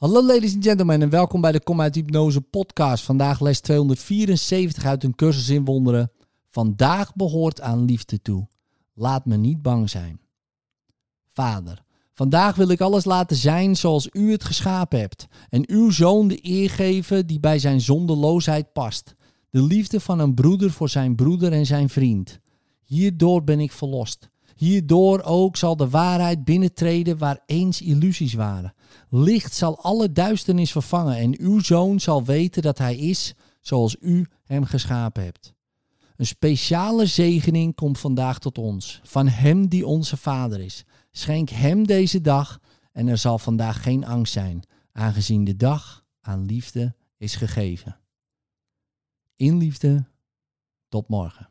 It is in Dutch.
Hallo ladies and gentlemen en welkom bij de Kom uit Hypnose podcast. Vandaag les 274 uit een cursus in wonderen. Vandaag behoort aan liefde toe. Laat me niet bang zijn. Vader, vandaag wil ik alles laten zijn zoals u het geschapen hebt. En uw zoon de eer geven die bij zijn zondeloosheid past. De liefde van een broeder voor zijn broeder en zijn vriend. Hierdoor ben ik verlost. Hierdoor ook zal de waarheid binnentreden waar eens illusies waren. Licht zal alle duisternis vervangen en uw zoon zal weten dat hij is zoals u hem geschapen hebt. Een speciale zegening komt vandaag tot ons, van hem die onze vader is. Schenk hem deze dag en er zal vandaag geen angst zijn, aangezien de dag aan liefde is gegeven. In liefde, tot morgen.